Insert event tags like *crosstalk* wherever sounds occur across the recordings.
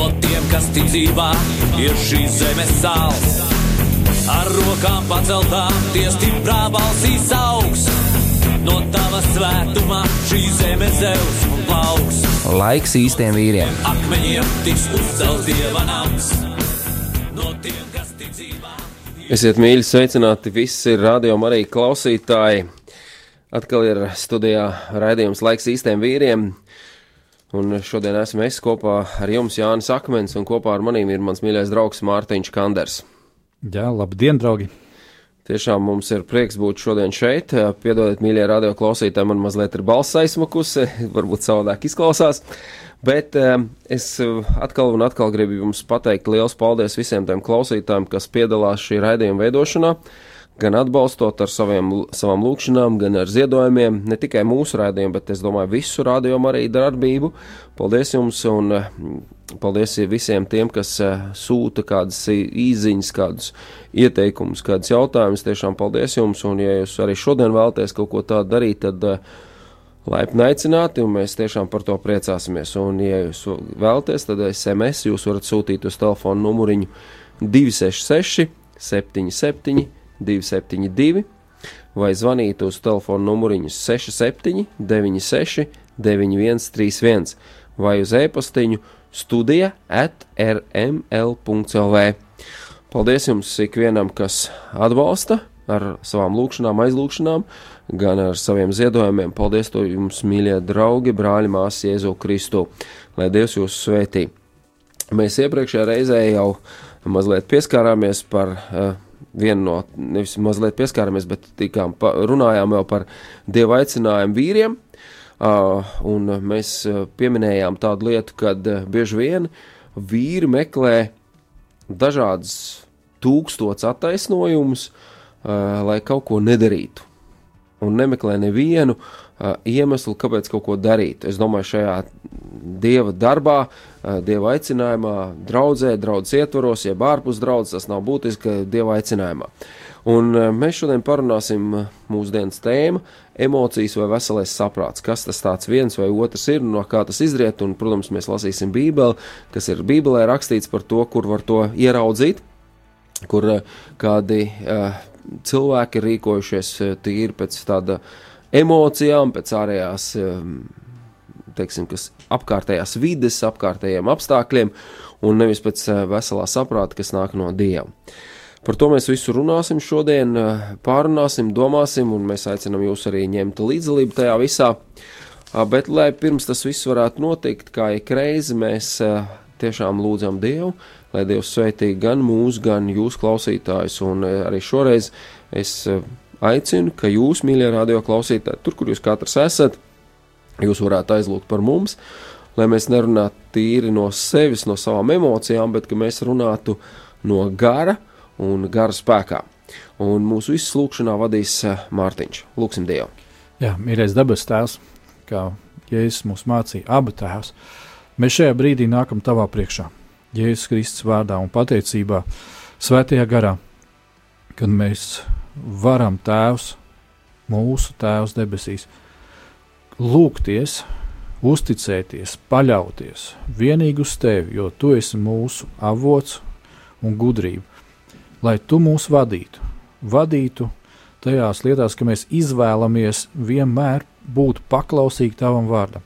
No tiem, kas ticībā ir šīs zemes sāls. Ar rokām paceltām, tie stiprā balsīs augs. No tava svētumā šī zeme zeus un plauks. Laiks īstiem vīriem. Akmeņiem tiks uzcelts dieva nams. No tiem, kas ticībā. Esiet mīļi, sveicināti visi rādījumi arī klausītāji. Atkal ir studijā raidījums laiks īstiem vīriem. Un šodien esmu es kopā ar jums, Jānis Akmens, un kopā ar maniem ir mans mīļais draugs Mārtiņš Kanders. Jā, labdien, draugi! Tiešām mums ir prieks būt šodien šeit. Piedodiet, mīļie radio klausītāji, man mazliet ir balss aizsmakusi, *laughs* varbūt savādāk izklausās. Bet eh, es atkal un atkal gribu jums pateikt liels paldies visiem tiem klausītājiem, kas piedalās šī raidījuma veidošanā, gan atbalstot ar saviem, savām lūkšanām, gan ar ziedojumiem, ne tikai mūsu raidījumu, bet es domāju visu raidījumu arī darbību. Paldies jums un eh, paldies visiem tiem, kas eh, sūta kādas īziņas, kādus ieteikumus, kādus jautājumus. Tiešām paldies jums, un ja jūs arī šodien vēlaties kaut ko tādu darīt, tad uh, laipni aicināti, un mēs tiešām par to priecāsimies. Un, ja jūs vēlaties, tad SMS jūs varat sūtīt uz telefona numuriņu 266, 77, 272, vai zvanīt uz telefona numuriņu 67, 96, 9131, vai uz e-pastiņu studija at rml.lv. Paldies jums ikvienam, kas atbalsta ar savām lūkšanām, aizlūkšanām, gan ar saviem ziedojumiem. Paldies to jums, mīļie draugi, brāļi, māsas, Jēzu Kristu, lai Dievs jūs svētī. Mēs iepriekšējā reizē jau mazliet pieskārāmies par uh, vienu no, nevis mazliet pieskārāmies, bet tikām pa, runājām jau par Dieva aicinājumu vīriem, uh, un mēs pieminējām tādu lietu, kad uh, bieži vien vīri meklē dažādas tūkstots attaisnojumus, Uh, lai kaut ko nedarītu. Un nemeklē nevienu uh, iemeslu, kāpēc kaut ko darīt. Es domāju, šajā dieva darbā, uh, dieva aicinājumā, draudzē, draudzes ietvaros, jeb ārpus draudzes, tas nav būtiski dieva aicinājumā. Un mēs šodien parunāsim mūsdienas tēmu - emocijas vai veselais saprāts. Kas tas tāds viens vai otrs ir, no kā tas izriet, un, protams, mēs lasīsim Bībeli, kas ir Bībelē rakstīts par to, kur var to ieraudzīt, kur kādi uh, cilvēki ir rīkojušies tīri pēc tāda emocijām, pēc ārējās, eh, teiksim, apkārtējās vides, apkārtējiem apstākļiem, un nevis pēc eh, veselā saprāta, kas nāk no Dieva. Par to mēs visu runāsim šodien, pārunāsim, domāsim, un mēs aicinām jūs arī ņemt līdzdalību tajā visā. Bet, lai pirms tas viss varētu notikt, kā ik reizi mēs tiešām lūdzam Dievu, lai Dievs sveitī gan mūs, gan jūs klausītājus, un eh, arī šoreiz es eh, aicinu, ka jūs, mīļie radio klausītāji, tur, kur jūs katrs esat, jūs varētu aizlūgt par mums, lai mēs nerunātu tīri no sevis, no savām emocijām, bet ka mēs runātu no gara un gara spēkā. Un mūsu visu lūkšanā vadīs eh, Mārtiņš. Lūksim Dievu. Jā, mīļais dabas tēvs, kā Jēzus mums mācīja, abu tēvs. Mēs šajā brīdī nākam tavā priekšā Jēzus Kristus vārdā un pateicībā Svētajā garā, kad mēs varam Tēvs, mūsu Tēvs debesīs, lūgties, uzticēties, paļauties vienīgi uz Tevi, jo Tu esi mūsu avots un gudrība, lai Tu mūs vadītu, vadītu tajās lietās, ka mēs izvēlamies vienmēr būt paklausīgi Tavam vārdam.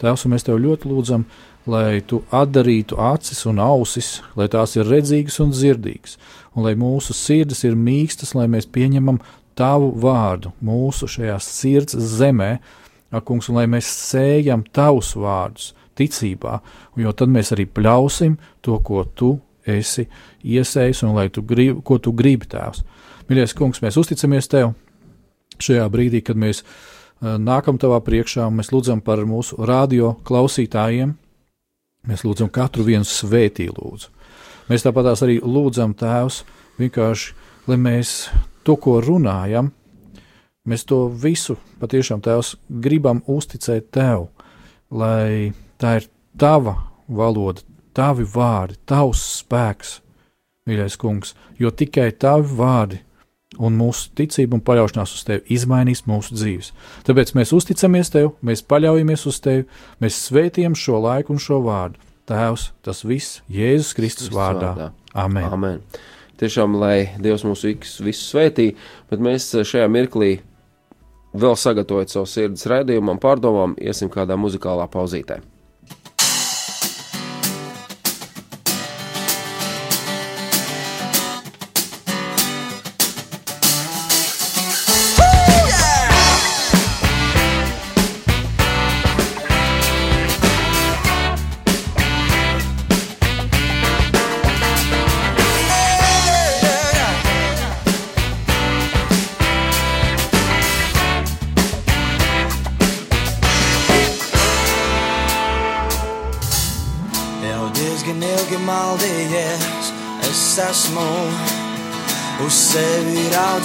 Tēvs, mēs Tev ļoti lūdzam, lai tu atdarītu acis un ausis, lai tās ir redzīgas un dzirdīgas, un lai mūsu sirds ir mīkstas, lai mēs pieņemam tavu vārdu mūsu šajā sirds zemē, akungs, un lai mēs sējam tavus vārdus ticībā, jo tad mēs arī pļausim to, ko tu esi iesējis un tu grib, ko tu gribi tēvs. Mīļais kungs, mēs uzticamies tev šajā brīdī, kad mēs uh, nākam tavā priekšā mēs lūdzam par mūsu radio klausītājiem, Mēs lūdzam katru vienu svētī, lūdzu. Mēs tāpat arī lūdzam Tēvs, vienkārši, lai mēs to, ko runājam, mēs to visu patiešām Tēvs gribam uzticēt Tev, lai tā ir Tava valoda, Tavi vārdi, Tavs spēks, mīļais kungs, jo tikai Tavi vārdi un mūsu ticība un paļaušanās uz tevi izmainīs mūsu dzīves. Tāpēc mēs uzticamies tev, mēs paļaujamies uz tevi, mēs svētījam šo laiku un šo vārdu. Tēvs, tas viss Jēzus Kristus vārdā. vārdā. Amen. Amen. Tiešām, lai Dievs mūsu visus svētī, bet mēs šajā mirklī vēl sagatavojot savu sirds raidījumam, pārdomām, iesim kādā muzikālā pauzītē.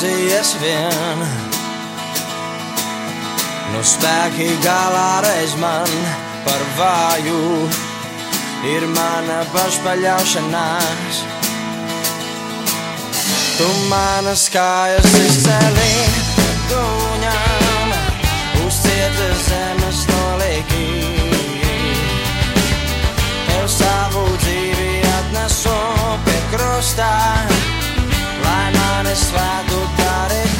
Raudzījies vien. Nu spēki galā reiz man par vāju ir mana pašpaļaušanās. Tu manas kājas izcēlī, tu ņem uz cietas zemes nolīgi. Tev savu dzīvi atnesu pie krustā svētku dari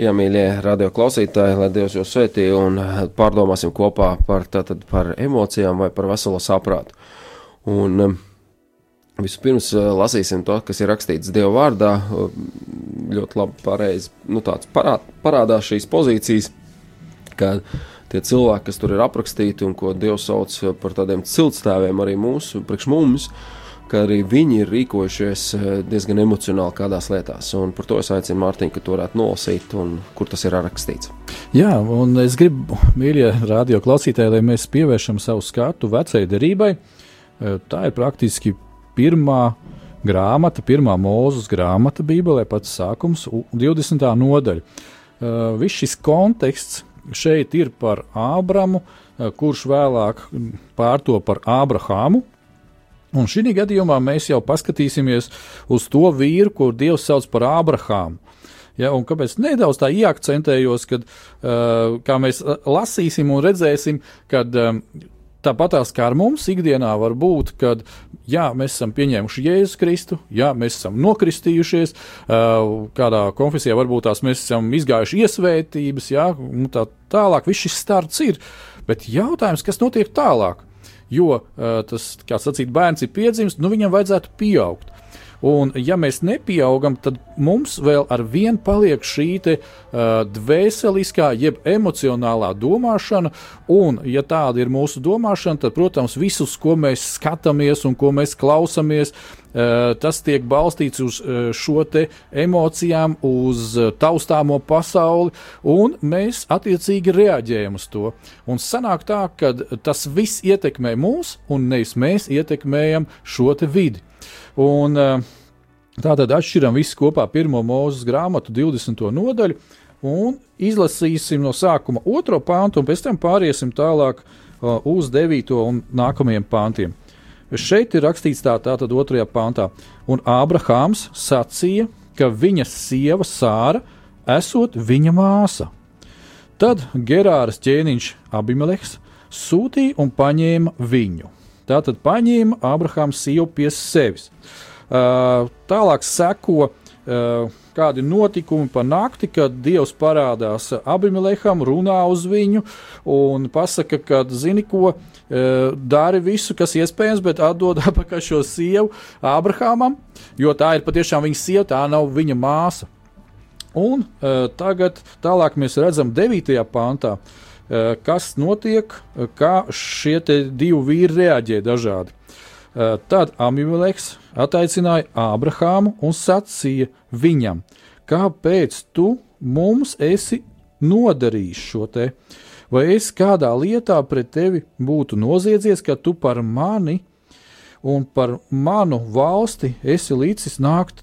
Jā, mīļie radioklausītāji, lai Dievs jūs svētī un pārdomāsim kopā par, tātad, par emocijām vai par veselo saprātu. Un um, vispirms uh, lasīsim to, kas ir rakstīts Dieva vārdā. Uh, Ļoti labi pareizi, nu parād, parādās šīs pozīcijas, ka tie cilvēki, kas tur ir aprakstīti un ko Dievs sauc par tādiem ciltstāviem arī mūsu, priekš mums, ka arī viņi ir rīkojušies eh, diezgan emocionāli kādās lietās. Un par to es aicinu Mārtiņu, ka to varētu nolasīt un kur tas ir rakstīts. Jā, un es gribu, mīļie radio klausītāji, lai mēs pievēršam savu skatu vecajai derībai. Eh, Tā ir praktiski pirmā grāmata, pirmā mūzes grāmata Bībelē, pats sākums, u- 20. nodaļa. Uh, Viss šis konteksts šeit ir par Ābramu, kurš vēlāk pārto par Ābrahāmu. Un šī gadījumā mēs jau paskatīsimies uz to vīru, kur Dievs sauc par Ābrahāmu. Ja, un kāpēc nedaudz tā iakcentējos, kad uh, mēs uh, lasīsim un redzēsim, kad um, tāpatās kā ar mums ikdienā var būt, kad jā, mēs esam pieņēmuši Jēzu Kristu, jā, mēs esam nokristījušies, uh, kādā konfesijā varbūt tās mēs esam izgājuši iesvētības, jā, un tā tālāk, viss šis starts ir. Bet jautājums, kas notiek tālāk? Jo uh, tas, kā sacīt, bērns ir piedzimis, nu viņam vajadzētu pieaugt. Un, ja mēs nepieaugam, tad mums vēl ar vienu paliek šī te, uh, dvēseliskā, jeb emocionālā domāšana. Un, ja tāda ir mūsu domāšana, tad, protams, visus, ko mēs skatāmies un ko mēs klausāmies, uh, tas tiek balstīts uz uh, šo te emocijām, uz uh, taustāmo pasauli, un mēs attiecīgi reaģējam uz to. Un sanāk tā, ka tas viss ietekmē mūs, un nevis mēs ietekmējam šo vidi. Un, uh, Tātad atšķiram visu kopā pirmo mūzes grāmatu, 20. nodaļu, un izlasīsim no sākuma otro pāntu, un pēc tam pāriesim tālāk uh, uz 9. un nākamajiem pāntiem. Šeit ir rakstīts tā, tātad otrajā pāntā, un Ābrahāms sacīja, ka viņa sieva Sāra esot viņa māsa. Tad Gerāras ķēniņš Abimeleks sūtīja un paņēma viņu. Tātad paņēma Ābrahāms sievu pie sevis. Uh, tālāk seko uh, kādi notikumi pa nakti, kad Dievs parādās Abimelekam, runā uz viņu un pasaka, ka, zini, ko, dari visu, kas iespējams, bet atdod *laughs* atpakaļ šo sievu Abrahamam, jo tā ir patiešām viņa sieva, tā nav viņa māsa. Un tagad tālāk mēs redzam 9. pāntā, kas notiek, uh, kā šie divi vīri reaģē dažādi. Uh, tad Amimeleks ataicināja Ābrahāmu un sacīja viņam, kāpēc tu mums esi nodarījis šo te, vai es kādā lietā pret tevi būtu noziedzies, ka tu par mani un par manu valsti esi līdzis nākt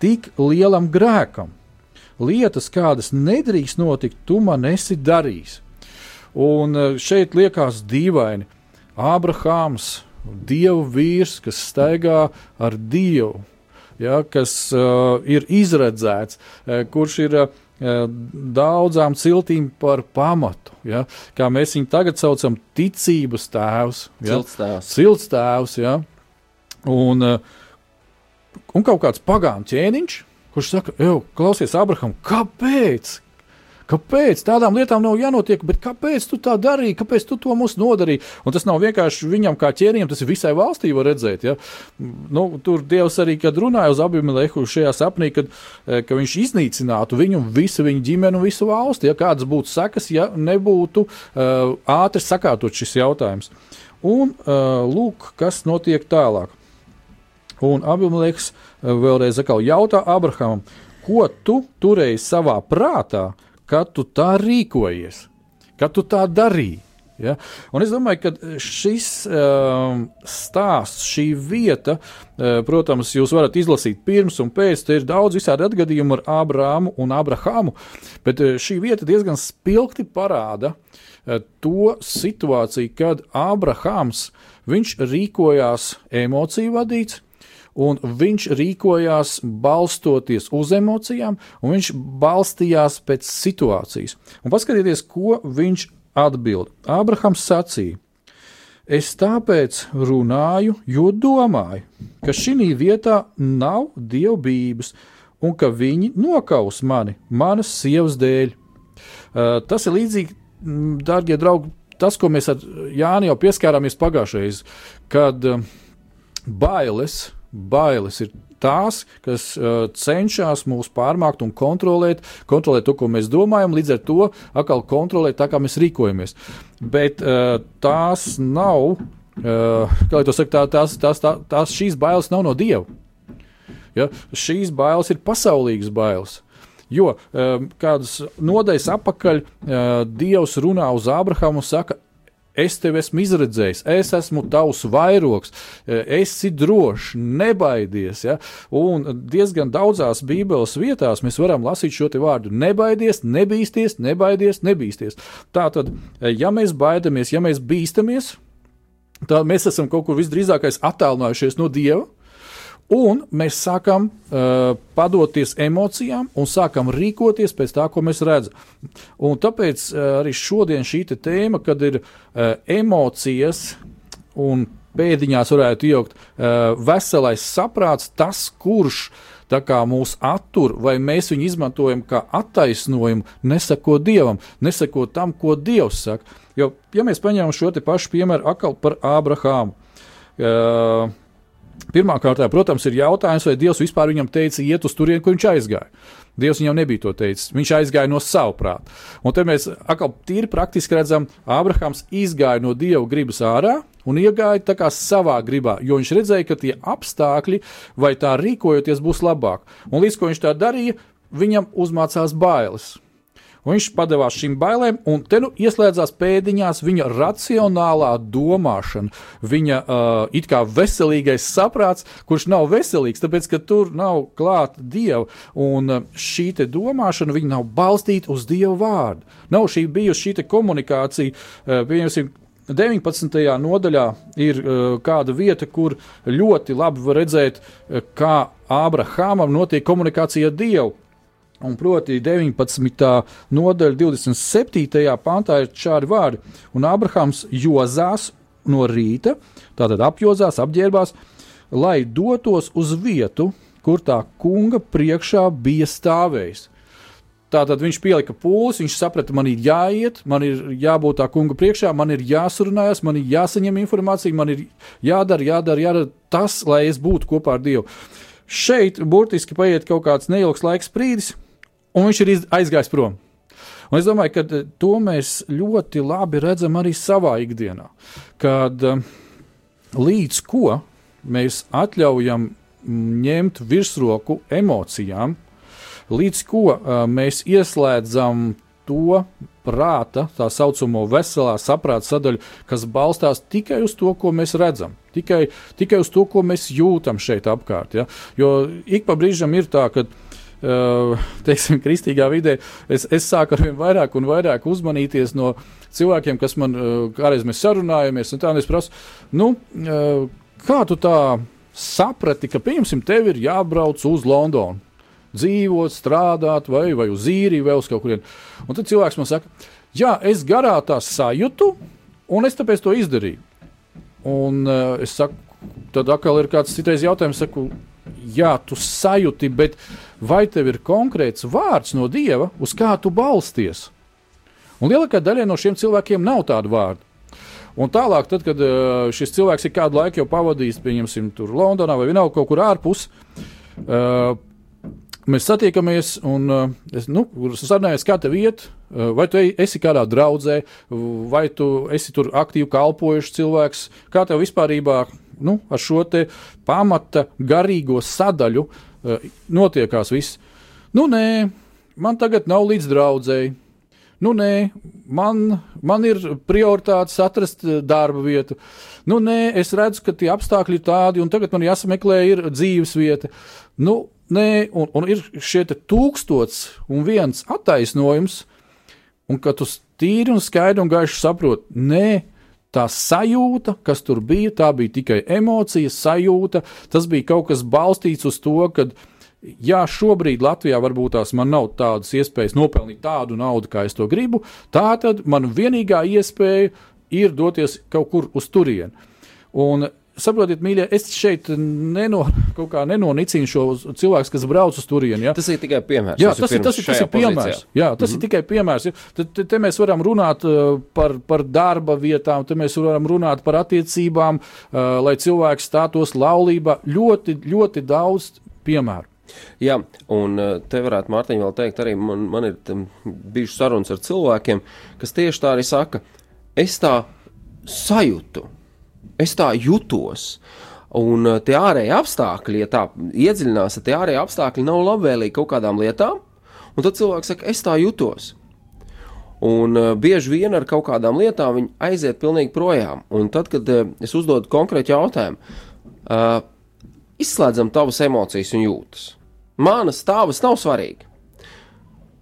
tik lielam grēkam. Lietas, kādas nedrīkst notikt, tu man esi darījis. Un eh, šeit liekas dīvaini. Ābrahāms, dievu vīrs, kas staigā ar dievu, ja, kas uh, ir izredzēts, uh, kurš ir uh, daudzām ciltīm par pamatu. Ja, kā mēs viņu tagad saucam, ticības tēvs. Ja. Silts tēvs, ja, un, un kaut kāds pagānu ķēniņš, kurš saka, klausies, Abraham, kāpēc? Kāpēc tādām lietām nav jānotiek, bet kāpēc tu tā darīji, kāpēc tu to mums nodarīji? Un tas nav vienkārši viņam kā ķēniņam, tas ir visai valstī, var redzēt. Ja? Nu, tur Dievs arī, kad runāja uz Abimelehu šajā sapnī, kad, eh, ka viņš iznīcinātu viņu, visu viņa ģimeni un visu valsti, ja kādas būtu sekas, ja nebūtu uh, ātri sakārtot šis jautājums. Un uh, lūk, kas notiek tālāk. Un Abimeleks eh, vēlreiz jautā Abrahamam, ko tu turēji savā prātā, kad tu tā rīkojies, kad tu tā darīji. Ja? Un es domāju, ka šis um, stāsts, šī vieta, uh, protams, jūs varat izlasīt pirms un pēc. Tur ir daudz visādi atgadījumu ar Ābrāmu un Abrahāmu, bet uh, šī vieta diezgan spilgti parāda uh, to situāciju, kad Ābrahāms rīkojās emociju vadīts, un viņš rīkojās balstoties uz emocijām, un viņš balstījās pēc situācijas. Un paskatieties, ko viņš atbild. Ābrahams sacīja: Es tāpēc runāju, jo domāju, ka šī vietā nav dievbijības, un ka viņi nokaus mani, manas sievas dēļ. Uh, tas ir līdzīgi, mm, darbie draugi, tas, ko mēs ar Jāni jau pieskārāmies pagājušajā reizē, kad uh, bailes, bailes ir tās, kas uh, cenšas mūs pārmākt un kontrolēt, kontrolēt to, ko mēs domājam, līdz ar to atkal kontrolēt tā, kā mēs rīkojamies. Bet uh, tās nav, uh, kā jau saka, tā, tās, tās, tās, tās šīs bailes nav no Dieva. Ja? Šīs bailes ir pasaulīgas bailes. Jo um, kādas nodaļas apakaļ uh, Dievs runā uz Abrahamu un saka, es tevi esmu izredzējis, es esmu tavs vairogs, esi drošs, nebaidies. Ja? Un diezgan daudzās Bībeles vietās mēs varam lasīt šo vārdu: nebaidies, nebīsties, nebaidies, nebīsties. Tā tad, ja mēs baidamies, ja mēs bīstamies, tad mēs esam kaut kur visdrīzākais attālinājušies no Dieva. Un mēs sākam uh, padoties emocijām un sākam rīkoties pēc tā, ko mēs redzam. Un tāpēc uh, arī šodien šī tēma, kad ir uh, emocijas un pēdiņās varētu ielikt uh, veselais saprāts, tas, kurš mūs attur, vai mēs viņu izmantojam kā attaisnojumu, nesako dievam, nesako tam, ko dievs saka. Jo, ja mēs paņemam šo pašu piemēru atkal par Ābrahāmu. Uh, Pirmkārt, protams, ir jautājums, vai Dievs vispār viņam teica, iet uz turieni, kur viņš aizgāja. Dievs viņam nebija to teicis. Viņš aizgāja no sava prāta. Un te mēs atkal tīri praktiski redzam, Ābrahams izgāja no Dieva gribas ārā un iegāja tā kā savā gribā, jo viņš redzēja, ka tie apstākļi vai tā rīkojoties būs labāk. Un līdz ko viņš tā darīja, viņam uzmācās bailes. Viņš padevās šīm bailēm, un te nu ieslēdzās pēdiņās viņa racionālā domāšana, viņa uh, it kā veselīgais saprāts, kurš nav veselīgs, tāpēc ka tur nav klāta dieva. Un uh, šī domāšana nav balstīta uz dievu vārdu. Nav šī bijusi šī komunikācija, uh, pieņemsim, 19. nodaļā ir uh, kāda vieta, kur ļoti labi var redzēt, uh, kā Ābrahamam notiek komunikācija ar Dievu. Un proti, 19. nodaļa, 27. pantā ir šādi vārdi. Un Abrahams jozās no rīta, tātad apjozās, apģērbās, lai dotos uz vietu, kur tā kunga priekšā bija stāvējis. Tātad viņš pielika pūles, viņš saprata, man ir jāiet, man ir jābūt tā kunga priekšā, man ir jāsarunājas, man ir jāsaņem informācija, man ir jādara, jādara, jādara tas, lai es būtu kopā ar Dievu. Šeit burtiski paiet kaut kāds neilgs laiks brīdis, un viņš ir aizgājis prom. Un es domāju, ka eh, to mēs ļoti labi redzam arī savā ikdienā. Kad eh, līdz ko mēs atļaujam ņemt virsroku emocijām, līdz ko uh, mēs ieslēdzam to prāta, tā saucamo veselā saprāta sadaļu, kas balstās tikai uz to, ko mēs redzam, tikai, tikai uz to, ko mēs jūtam šeit apkārt. Ja? Jo ik pa brīžam ir tā, ka teiksim, kristīgā vidē, es, es sāku ar vien vairāk un vairāk uzmanīties no cilvēkiem, kas man kādreiz mēs sarunājamies, un tā un es prasu, nu, kā tu tā saprati, ka, pieņemsim, tev ir jābrauc uz Londonu, dzīvot, strādāt, vai, vai uz īriju, vai uz kaut kurien. Un tad cilvēks man saka, jā, es garā tā sajūtu, un es tāpēc to izdarīju. Un uh, es saku, tad atkal ir kāds citais jautājums, saku, jā, tu sajūti, bet vai tev ir konkrēts vārds no dieva, uz kā tu balsties? Un lielākā daļa no šiem cilvēkiem nav tādu vārdu. Un tālāk, tad, kad uh, šis cilvēks ir kādu laiku pavadījis, pieņemsim, tur Londonā vai vienalga kaut kur ārpus, uh, mēs satiekamies un uh, es nu, sarunājamies, kā tev iet, vai tu esi kādā draudzē, vai tu esi tur aktīvi kalpojušs cilvēks, kā tev vispārībā nu, ar šo pamata garīgo sadaļu uh, notiekās viss. Nu, nē, man tagad nav līdz draudzēji. Nu, nē, man, man ir prioritātes atrast eh, darba vietu. Nu, nē, es redzu, ka tie apstākļi ir tādi, un tagad man jāsameklē ir dzīves vieta. Nu, nē, un, un ir šie tūkstots un viens attaisnojums, un ka tu tīri un skaidri un gaiši saproti, nē, tā sajūta, kas tur bija, tā bija tikai emocija, sajūta. Tas bija kaut kas balstīts uz to, ka, jā, šobrīd Latvijā varbūt tās man nav tādas iespējas nopelnīt tādu naudu, kā es to gribu. Tā tad man vienīgā iespēja ir doties kaut kur uz turieni. Un saprotiet, mīļie, es šeit neno, nenonicinu šo cilvēku, kas brauc uz turieni. Ja? Tas ir tikai piemērs. Jā, tas ir, tas ir, tas ir piemērs. Jā, tas mm -hmm. ir mhm. tikai piemērs. Tad te, te mēs varam runāt uh, par, par darba vietām, te mēs varam runāt par attiecībām, uh, lai cilvēks stātos laulībā. Ļoti, ļoti daudz piemēru. Jā, un eh, te varētu Mārtiņa vēl teikt, arī man, man ir bijušas sarunas ar cilvēkiem, kas tieši tā arī saka, es tā sajūtu, es tā jutos. Un eh, tie ārēji apstākļi, ja tā iedziļinās, tad tie ārēji apstākļi nav labvēlīgi kaut kādām lietām, un tad cilvēks saka, es tā jutos. Un uh, bieži vien ar kaut kādām lietām viņi aiziet pilnīgi projām. Un tad, kad uh, es uzdodu konkrēti jautājumu, uh, izslēdzam tavas emocijas un jūtas. Manas tavas nav svarīgi.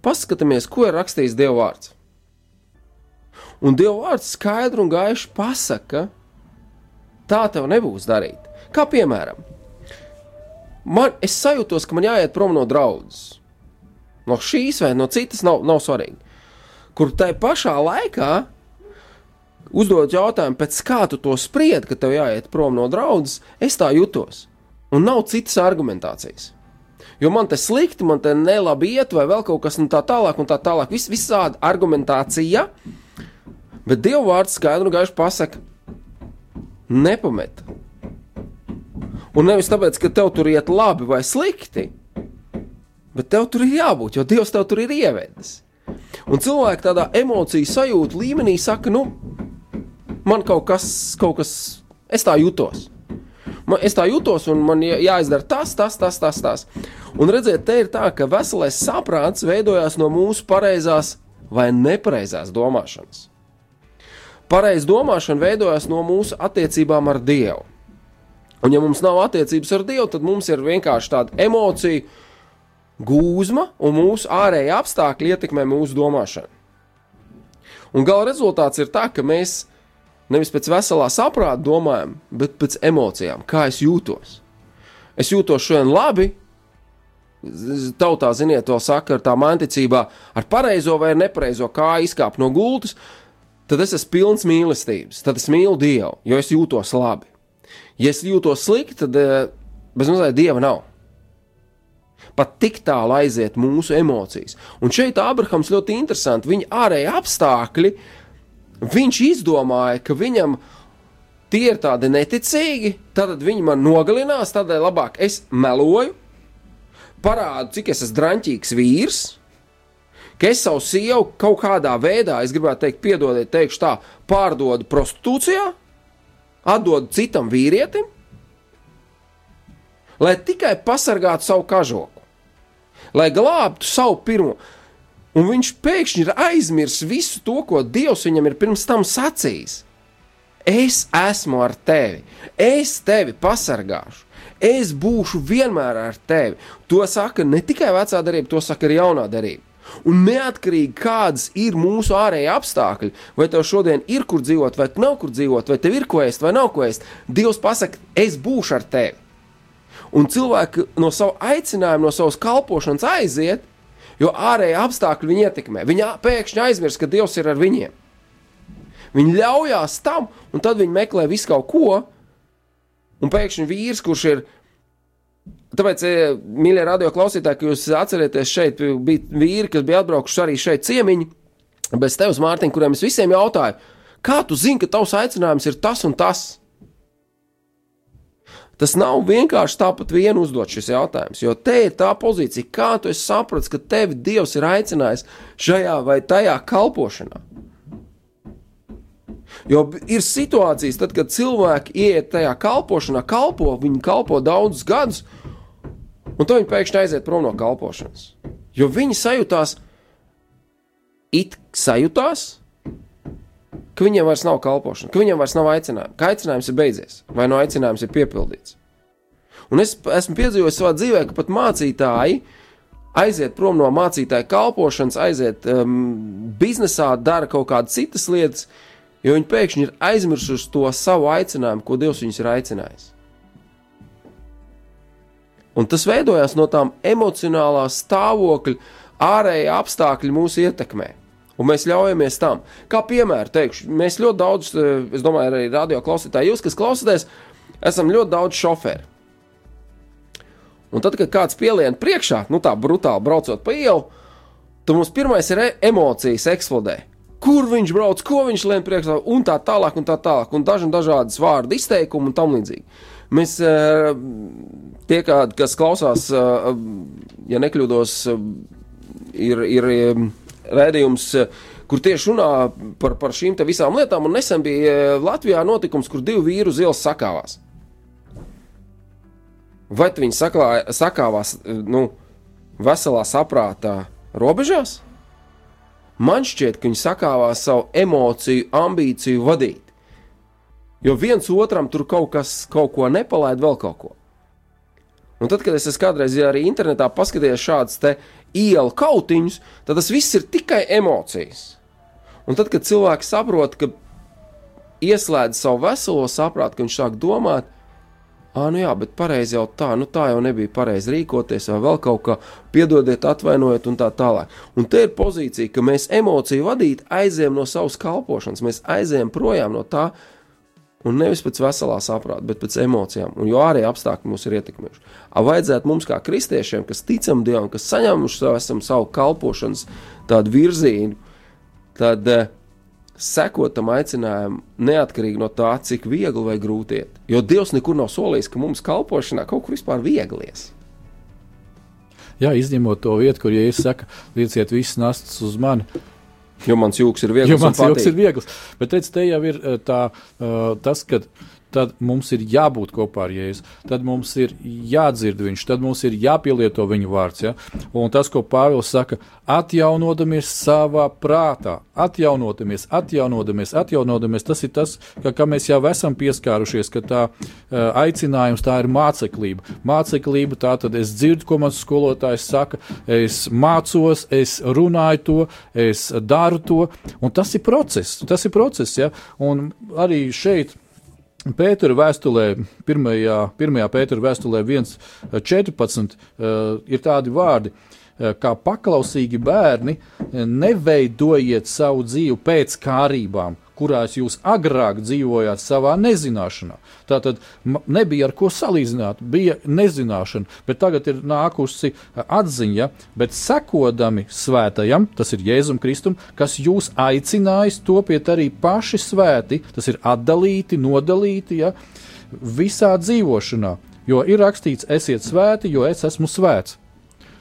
Paskatāmies, ko ir rakstījis Dieva vārds. Un Dieva vārds skaidri un gaiši pasaka, tā tev nebūs darīt. Kā piemēram, man, es sajūtos, ka man jāiet prom no draudzes. No šīs vai no citas nav, nav svarīgi. Kur tai pašā laikā uzdod jautājumu, pēc kā tu to spriedi, ka tev jāiet prom no draudzes, es tā jutos. Un nav citas argumentācijas. Jo man te slikti, man te nelabi iet, vai vēl kaut kas tā tālāk, un tā tālāk. Vis, visādi argumentācija, bet Dieva vārds skaidri un gaiši pasaka, nepamet. Un nevis tāpēc, ka tev tur iet labi vai slikti, bet tev tur ir jābūt, jo Dievs tev tur ir ievedis. Un cilvēki tādā emociju sajūtu līmenī saka, nu, man kaut kas, kaut kas, es tā jutos. Man, es tā jutos, un man jā- jāizdara tas, tas, tas, tas. tas. Un redziet, te ir tā, ka veselais saprāts veidojās no mūsu pareizās vai nepareizās domāšanas. Pareiza domāšana veidojās no mūsu attiecībām ar Dievu. Un, ja mums nav attiecības ar Dievu, tad mums ir vienkārši tāda emocija gūzma, un mūsu ārējie apstākļi ietekmē mūsu domāšanu. Un gala rezultāts ir tā, ka mēs nevis pēc veselā saprāta domājam, bet pēc emocijām, kā es jūtos. Es jūtos šodien labi. Tautā, ziniet, to saka ar tā manticībā, ar pareizo vai ar nepareizo kā izkāpt no gultas, tad es esmu pilns mīlestības, tad es mīlu Dievu, jo es jūtos labi. Ja es jūtos slikti, tad eh, bez mazliet Dieva nav. Pat tik tālu aiziet mūsu emocijas. Un šeit Abrahams ļoti interesanti. Viņa ārēji apstākļi, viņš izdomāja, ka viņam tie ir tādi neticīgi, tad viņi man nogalinās, tādēļ labāk es meloju, parādu, cik es esmu drāmīgs vīrs, ka es savu sievu kaut kādā veidā, es gribētu teikt, piedodiet, teikšu tā, pārdodu prostitūcijā, atdodu citam vīrietim, lai tikai pasargātu savu kažoku, lai glābtu savu pirmo. Un viņš pēkšņi ir aizmirsis visu to, ko Dievs viņam ir pirms tam sacījis. Es esmu ar tevi, es tevi pasargāšu, es būšu vienmēr ar tevi. To saka ne tikai vecā darība, to saka arī jaunā darība. Un neatkarīgi kādas ir mūsu ārējie apstākļi, vai tev šodien ir kur dzīvot, vai nav kur dzīvot, vai tev ir ko ēst, vai nav ko ēst, Dievs pasaka, es būšu ar tevi. Un cilvēki no sava aicinājuma, no savas kalpošanas aiziet, jo ārējie apstākļi viņu ietekmē. Viņi pēkšņi aizmirst, ka Dievs ir ar viņiem. Viņi ļaujās tam, un tad viņi meklē visu kaut ko. Un pēkšņi vīrs, kurš ir. Tāpēc, e, mīļie radio klausītāji, ka jūs atcerieties, šeit bija vīri, kas bija atbraukuši arī šeit ciemiņi, bez tevis, Mārtiņ, kuriem es visiem jautāju, kā tu zini, ka tavs aicinājums ir tas un tas? Tas nav vienkārši tāpat vien uzdot šis jautājums, jo te ir tā pozīcija, kā tu esi sapratis, ka tevi Dievs ir aicinājis šajā vai tajā kalpošanā. Jo ir situācijas, tad, kad cilvēki ieiet tajā kalpošanā, kalpo, viņi kalpo daudzus gadus, un tad viņi pēkšņi aiziet prom no kalpošanas. Jo viņi sajūtās, it sajūtās, ka viņiem vairs nav kalpošana, ka viņiem vairs nav aicinājuma, ka aicinājums ir beidzies, vai no aicinājums ir piepildīts. Un es esmu piedzīvojis savā dzīvē, ka pat mācītāji aiziet prom no mācītāja kalpošanas, aiziet um, biznesā, dara kaut kādas citas lietas, jo viņi pēkšņi ir aizmirsuši to savu aicinājumu, ko Dievs viņus ir aicinājis. Un tas veidojās no tām emocionālā stāvokļa, ārējā apstākļa mūsu ietekmē. Un mēs ļaujamies tam. Kā piemēru teikšu, mēs ļoti daudz, eh, es domāju, arī radio klausītāji, jūs, kas klausāties, esam ļoti daudz šoferu. Un tad, kad kāds pielien priekšā, nu tā brutāli braucot pa ielu, tad mums pirmais ir e- emocijas eksplodē. Kur viņš brauc, ko viņš lien priekšā, un tā tālāk, un tā tālāk, un daži un dažādas vārdu izteikumi un tam līdzīgi. Mēs, eh, tie, kā, kas klausās, eh, ja nekļūdos, eh, ir, ir rādījums, eh, kur tieši runā par, par šīm visām lietām, un nesen bija Latvijā notikums, kur divi vīri uz ielas sakāvās. Vai viņi saklā, sakāvās nu, veselā saprātā robežās? Man šķiet, ka viņi sakāvās savu emociju, ambīciju vadīt. Jo viens otram tur kaut kas, kaut ko nepalaid, vēl kaut ko. Un tad, kad es esmu kādreiz arī internetā paskatījies šādus te ielu kautiņus, tad tas viss ir tikai emocijas. Un tad, kad cilvēks saprot, ka ieslēdz savu veselo saprātu, ka viņš sāk domāt, ah, nu jā, bet pareizi jau tā, nu tā jau nebija pareizi rīkoties, vai vēl kaut kā, piedodiet, atvainojiet, un tā tālāk. Un te ir pozīcija, ka mēs emociju vadīt aizējām no savas kalpošanas, mēs aizējām projām no tā, un nevis pēc veselā saprāta, bet pēc emocijām, un jo arī apstākļi mūs ir ietekmējuši. A vajadzētu mums, kā kristiešiem, kas ticam Dievam, kas saņēmuši savu, savu kalpošanas tādu virzīnu, tad eh, sekot tam aicinājumam, neatkarīgi no tā, cik viegli vai grūti iet. Jo Dievs nekur nav solījis, ka mums kalpošanā kaut kur vispār vieglies. Jā, izņemot to vietu, kur Jēzus saka, lieciet visas nastas uz mani, Jo mans jūks ir viegls. jo mans patīk. ir viegls. Bet redz, te jau ir eh, tā, eh, tas, ka tad mums ir jābūt kopā ar Jēzu, tad mums ir jādzird viņš, tad mums ir jāpielieto viņa vārds. Ja? Un tas, ko Pāvils saka, atjaunodamies savā prātā, atjaunodamies, atjaunodamies, atjaunodamies, tas ir tas, ka, ka mēs jau esam pieskārušies, ka tā uh, aicinājums tā ir māceklība. Māceklība tā tad es dzirdu, ko mans skolotājs saka, es mācos, es runāju to, es daru to, un tas ir process, tas ir process, ja? un arī šeit. Pētera vēstulē, pirmajā, pirmajā Pētera vēstulē, 1.14. Uh, ir tādi vārdi, uh, kā paklausīgi bērni, neveidojiet savu dzīvi pēc kārībām, kurās jūs agrāk dzīvojāt savā nezināšanā. Tā tad nebija ar ko salīdzināt, bija nezināšana, bet tagad ir nākusi atziņa, bet sekodami svētajam, tas ir Jēzum Kristum, kas jūs aicinājis topiet arī paši svēti, tas ir atdalīti, nodalīti, ja, visā dzīvošanā. Jo ir rakstīts, esiet svēti, jo es esmu svēts.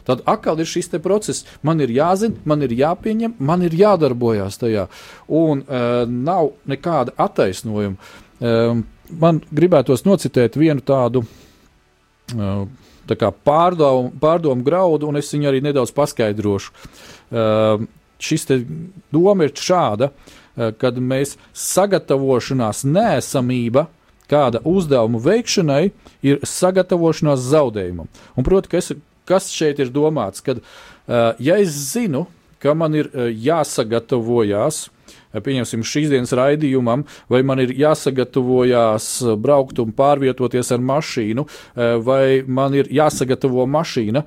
Tad atkal ir šis process. Man ir jāzina, man ir jāpieņem, man ir jādarbojas tajā. Un uh, nav nekāda attaisnojuma. Um, man gribētos nocitēt vienu tādu uh, tā kā pārdomu, pārdomu graudu, un es viņu arī nedaudz paskaidrošu. Uh, šis doma ir šāda, uh, kad mēs sagatavošanās nēsamība kāda uzdevuma veikšanai ir sagatavošanās zaudējumam. Un, proti, kas, kas šeit ir domāts? Kad, uh, ja es zinu, ka man ir uh, jāsagatavojas, uh, pieņemsim, šīs dienas raidījumam, vai man ir jāsagatavojas braukt un pārvietoties ar mašīnu, vai man ir jāsagatavo mašīna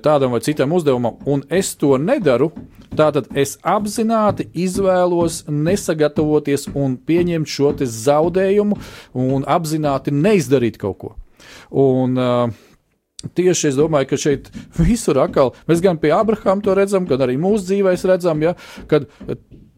tādam vai citam uzdevumam, un es to nedaru, Tātad es apzināti izvēlos nesagatavoties un pieņemt šo zaudējumu un apzināti neizdarīt kaut ko. Un, uh, Tieši es domāju, ka šeit visur atkal mēs gan pie Abrahama to redzam, gan arī mūsu dzīvēs redzam, ja, kad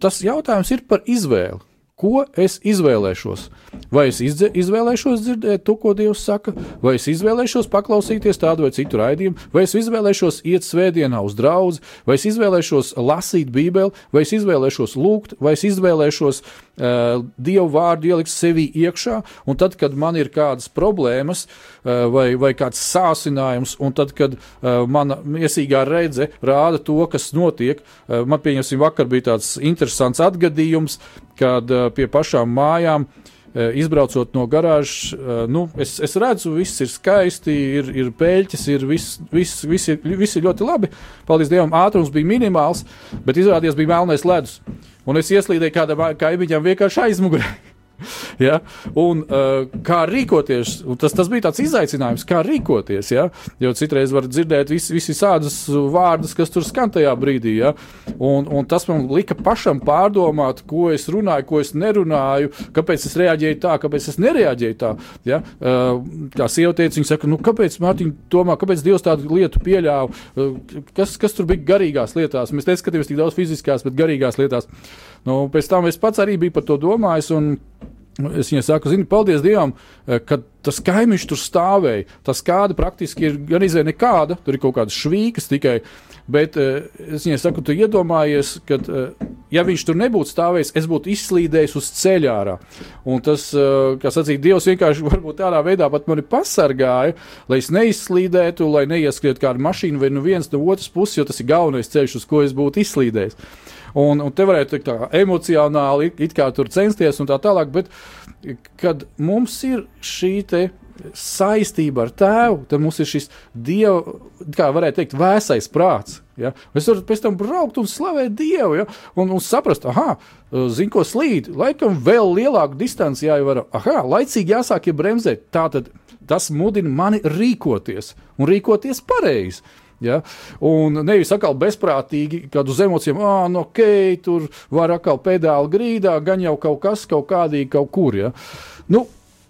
tas jautājums ir par izvēli. Ko es izvēlēšos? Vai es izvēlēšos dzirdēt to, ko Dievs saka, vai es izvēlēšos paklausīties tādu vai citu raidījumu, vai es izvēlēšos iet svētdienā uz draugu, vai es izvēlēšos lasīt Bībeli, vai es izvēlēšos lūgt, vai es izvēlēšos uh, Dievu vārdu ielikt sevī iekšā, un tad, kad man ir kādas problēmas uh, vai, vai kāds sācinājums, un tad, kad uh, mana miesīgā redze rāda to, kas notiek, man pieņemsim, vakar bija tāds interesants atgadījums, kad pie pašām mājām uh, izbraucot no garāžas, uh, nu, es, es redzu, viss ir skaisti, ir, ir pēļķis, ir viss, viss, viss, ir, viss ir ļoti labi. Paldies Dievam, ātrums bija minimāls, bet izrādījās bija melnais ledus. Un es ieslīdēju kādam kaimiņam vienkārši aizmugurē. *laughs* Ja? Un, uh, kā rīkoties, tas, tas bija tāds izaicinājums, kā rīkoties. Ja? Jo citreiz var dzirdēt vis, visādus vārdus, kas tur skan tajā brīdī. Ja? Un, un tas man lika pašam pārdomāt, ko es runāju, ko es nerunāju, kāpēc es reaģēju tā, kāpēc es nereaģēju tā. Ja? Uh, teica, viņa saka, nu, kāpēc Mārtiņa domā, kāpēc Dievs tādu lietu pieļāva, uh, kas, kas tur bija garīgās lietās. Mēs neskatījāmies tik daudz fiziskās, bet garīgās lietās. Nu, pēc tam es pats arī biju par to domājis. Un, Es viņai saku, zini, paldies Dievam, eh, ka tas kaimiņš tur stāvēja. Tas kāda praktiski ir gan izē nekāda, tur ir kaut kādas švīkas tikai. Bet eh, es viņai saku, tu iedomājies, ka, eh, ja viņš tur nebūtu stāvējis, es būtu izslīdējis uz ceļā ārā. Un tas, kā sacīja, Dievs vienkārši *laughs* varbūt tādā veidā pat mani pasargāja, lai es neizslīdētu, lai neieskrietu kādu mašīnu vai no vienas no otras puses, jo tas ir galvenais ceļš, uz ko es būtu izslīdējis. Un, un te varētu teikt, tā emocionāli it, kā tur censties un tā tālāk, bet kad mums ir šī te saistība ar tēvu, tad mums ir šis dieva, kā varētu teikt, vēsais prāts. Ja? Es varu pēc tam braukt un slavēt Dievu, ja? un, un saprast, ah, zinu, ko slīd. Laikam vēl lielāku distanci jāievēro. Ah, laicīgi jāsāk ja bremzēt. Tātad tas mudina mani rīkoties un rīkoties pareizi. Ja? Un nevis atkal bezprātīgi, kad uz emocijām, ah, no ok, tur var atkal pedāli grīdā, gan jau kaut kas, kaut kādīgi, kaut kur. Ja? Nu,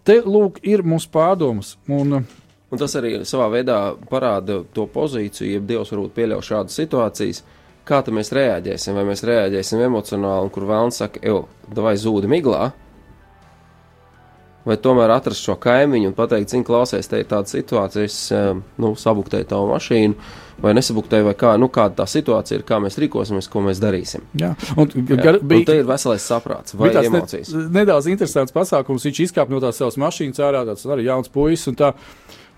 te lūk, ir mūsu pārdomas. Un, Un tas arī savā veidā parāda to pozīciju, ja Dievs varbūt pieļauj šādas situācijas, kā mēs reaģēsim. Vai mēs reaģēsim emocionāli, un kur vēlams saka, ej, vai zūdi miglā, vai tomēr atrast šo kaimiņu un pateikt, zini, klausies, te ir tāda situācija, es eh, nu, sabuktēju tavu mašīnu, vai nesabuktēju, vai kā, nu, kāda tā situācija ir, kā mēs rīkosimies, ko mēs darīsim. jā, un, Jā. gar, Un te ir veselais saprāts vai bija tāds emocijas. Ne, nedaudz interesants pasākums. Viņš izkāpa no tās savas mašīnas ārā, tāds arī jauns puisis. un tā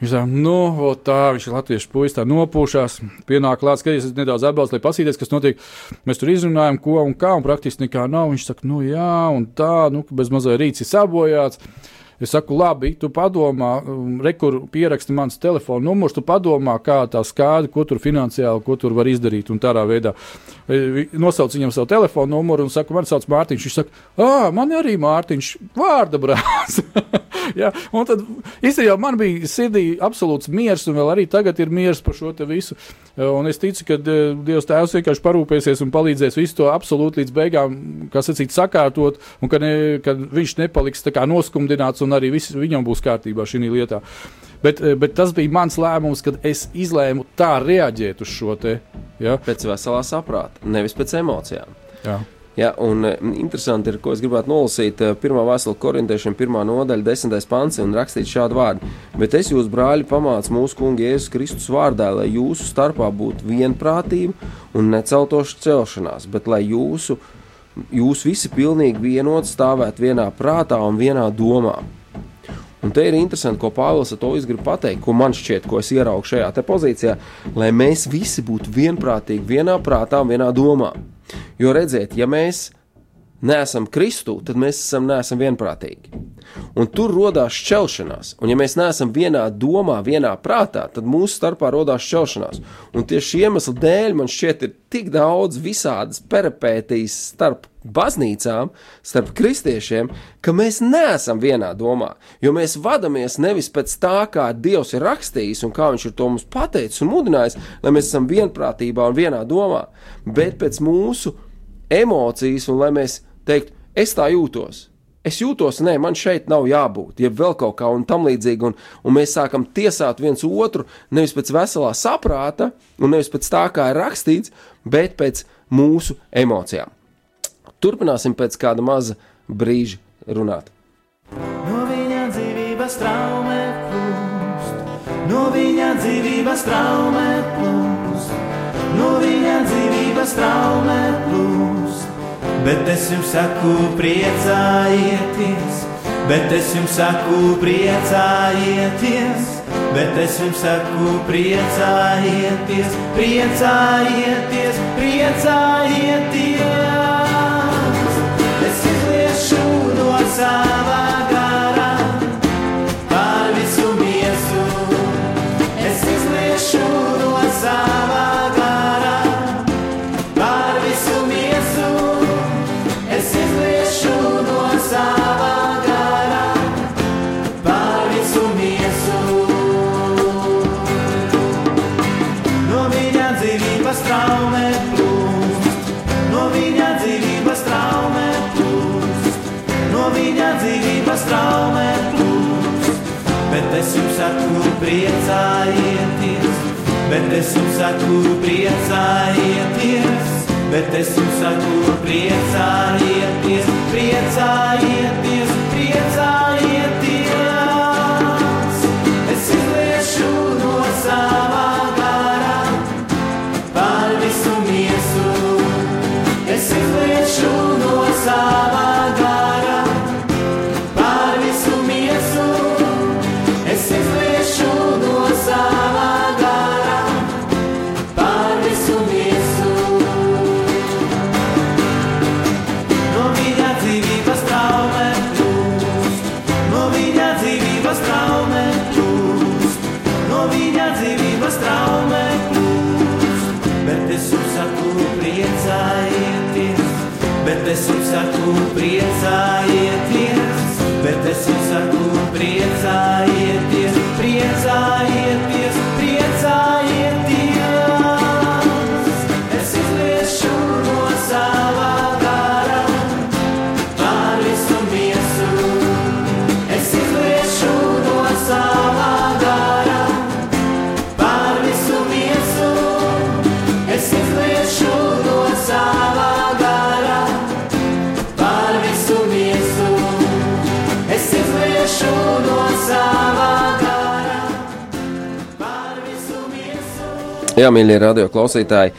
Viņš tā, nu, tā, viņš ir latviešu puisis, tā nopūšās, pienāk klāt, skaties, es nedaudz atbalstu, lai pasīties, kas notiek. Mēs tur izrunājam, ko un kā, un praktiski nekā nav. Viņš saka, nu jā, un tā, nu, bez mazā rīts ir sabojāts. Es saku, labi, tu padomā, um, rekur pieraksti mans telefona numurs, tu padomā, kā tā skāda, ko tur finansiāli, ko tur var izdarīt. Un tādā veidā E, nosauc viņam savu telefonu numuru un saka, man sauc Mārtiņš. Viņš saka, ah, man arī Mārtiņš, vārda brālis. *laughs* ja, un tad īstenībā man bija sirdī absolūts miers, un vēl arī tagad ir miers par šo visu. E, Un es ticu, ka e, Dievs Tēvs vienkārši parūpēsies un palīdzēs visu to absolūti līdz beigām, kā sacīt, sakārtot, un ka, ne, ka viņš nepaliks tā kā noskumdināts, un arī viss viņam būs kārtībā šī lietā. Bet, e, bet tas bija mans lēmums, kad es izlēmu tā reaģēt uz šo te. Ja? Pēc veselā saprāta, nevis pēc emocijām. Jā. Jā, un e, interesanti ir, ko es gribētu nolasīt. e, Pirmā vēstule korintiešiem, pirmā nodaļa, desmitais pants, un rakstīt šādu vārdu. Bet es jūs, brāļi, pamācu mūsu kunga Jēzus Kristus vārdā, lai jūsu starpā būtu vienprātība un neceltoša celšanās, bet lai jūsu, jūs visi pilnīgi vienot stāvētu vienā prātā un vienā domā. Un te ir interesanti, ko Pāvils ar to grib pateikt, ko man šķiet, ko es ieraugu šajā pozīcijā, lai mēs visi būtu vienprātīgi, vienā prātā vienā domā. Jo redziet, ja mēs neesam Kristū, tad mēs esam neesam vienprātīgi. Un tur radās šķelšanās. Un, ja mēs neesam vienā domā, vienā prātā, tad mūsu starpā radās šķelšanās. Un tieši šī iemesla dēļ man šķiet, ir tik daudz visādas peripētīs starp baznīcām, starp kristiešiem, ka mēs neesam vienā domā. Jo mēs vadāmies nevis pēc tā, kā Dievs ir rakstījis un kā Viņš ir to mums pateicis un mudinājis, lai mēs esam vienprātībā un vienā domā, bet pēc mūsu emocijas un lai mēs teiktu, es tā jūtos. Es jūtos, nē, man šeit nav jābūt, ja vēl kaut kā tam līdzīgi, un, un mēs sākam tiesāt viens otru nevis pēc veselā saprāta, un nevis pēc tā, kā ir rakstīts, bet pēc mūsu emocijām. Turpināsim pēc kāda maza brīža runāt. No viņa dzīvības traumē plūst, no viņa dzīvības traumē plūst, no viņa dzīvības traumē plūst. Bet es jums saku, priecājieties, bet es jums saku, priecājieties, bet es jums saku, priecājieties, priecājieties, priecājieties. Saku, priecājieties, bet es jums saku, priecājieties, priecājieties. tu inside. Jā, mīļie radio klausītāji.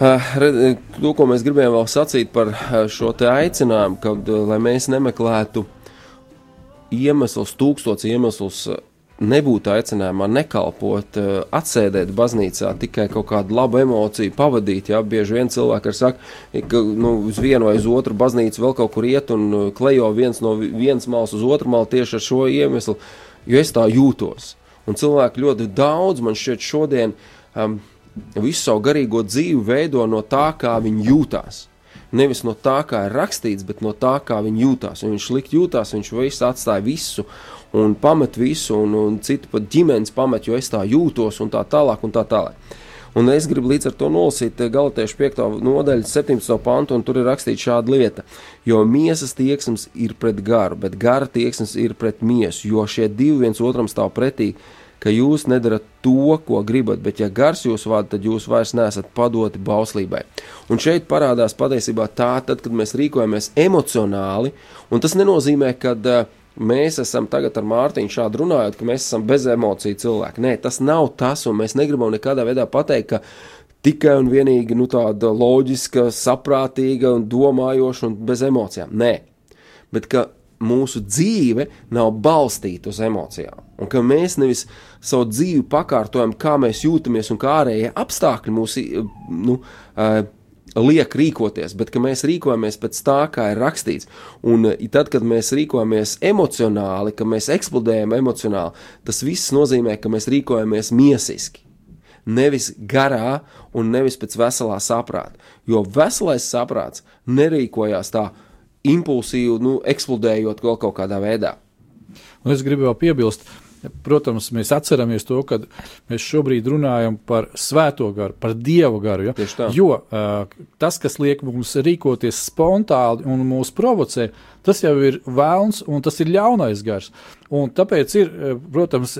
To, ko mēs gribējām vēl sacīt par šo te aicinājumu, kad uh, lai mēs nemeklētu iemeslus, tūkstots iemeslus, uh, nebūtu aicinājumā nekalpot, uh, atsēdēt baznīcā, tikai kaut kādu labu emociju pavadīt. Jā, bieži vien cilvēki ir saka, ka nu, uz vienu vai uz otru baznīcu vēl kaut kur iet un klejo viens no vi- vienas malas uz otru malu tieši ar šo iemeslu, jo es tā jūtos. Un cilvēki ļoti daudz man šķiet šodien um, visu savu garīgo dzīvi veido no tā, kā viņi jūtās. Nevis no tā, kā ir rakstīts, bet no tā, kā viņi jūtās. Un viņš slikti jūtās, viņš visu atstāja visu un pamet visu, un, un citu pat ģimenes pamet, jo es tā jūtos, un tā tālāk. Un tā tālāk. Un es gribu līdz ar to nolasīt Galatiešu 5. nodaļu, 17. pantu, un tur ir rakstīts šāda lieta. Jo miesas tieksmes ir pret garu, bet gara tieksmes ir pret miesu, jo šie divi viens otram stāv pretī, ka jūs nedarat to, ko gribat, bet ja gars jūs vada, tad jūs vairs neesat padoti bauslībai. Un šeit parādās patiesībā tā, tad, kad mēs rīkojamies emocionāli, un tas nenozīmē, ka mēs esam tagad ar Mārtiņu šādi runājot, ka mēs esam bez emociju cilvēki. Nē, tas nav tas, un mēs negribam nekādā veidā pateikt, ka tikai un vienīgi nu, tāda loģiska, saprātīga un domājoša un bez emocijām. Nē, bet ka mūsu dzīve nav balstīta uz emocijām. Un ka mēs nevis savu dzīvi pakārtojam, kā mēs jūtamies un kā ārējie apstākļi mūs nu, uh, liek rīkoties, bet ka mēs rīkojamies pēc tā, kā ir rakstīts. Un uh, tad, kad mēs rīkojamies emocionāli, ka mēs eksplodējam emocionāli, tas viss nozīmē, ka mēs rīkojamies miesiski nevis garā un nevis pēc veselā saprāta. Jo veselais saprāts nerīkojās tā impulsīvi, nu, eksplodējot vēl kaut kādā veidā. Un es gribu vēl piebilst, protams, mēs atceramies to, ka mēs šobrīd runājam par svēto garu, par dievu garu. Ja? Jo uh, tas, kas liek mums rīkoties spontāni un mūs provocē, tas jau ir vēlns un tas ir ļaunais gars. Un tāpēc ir, protams,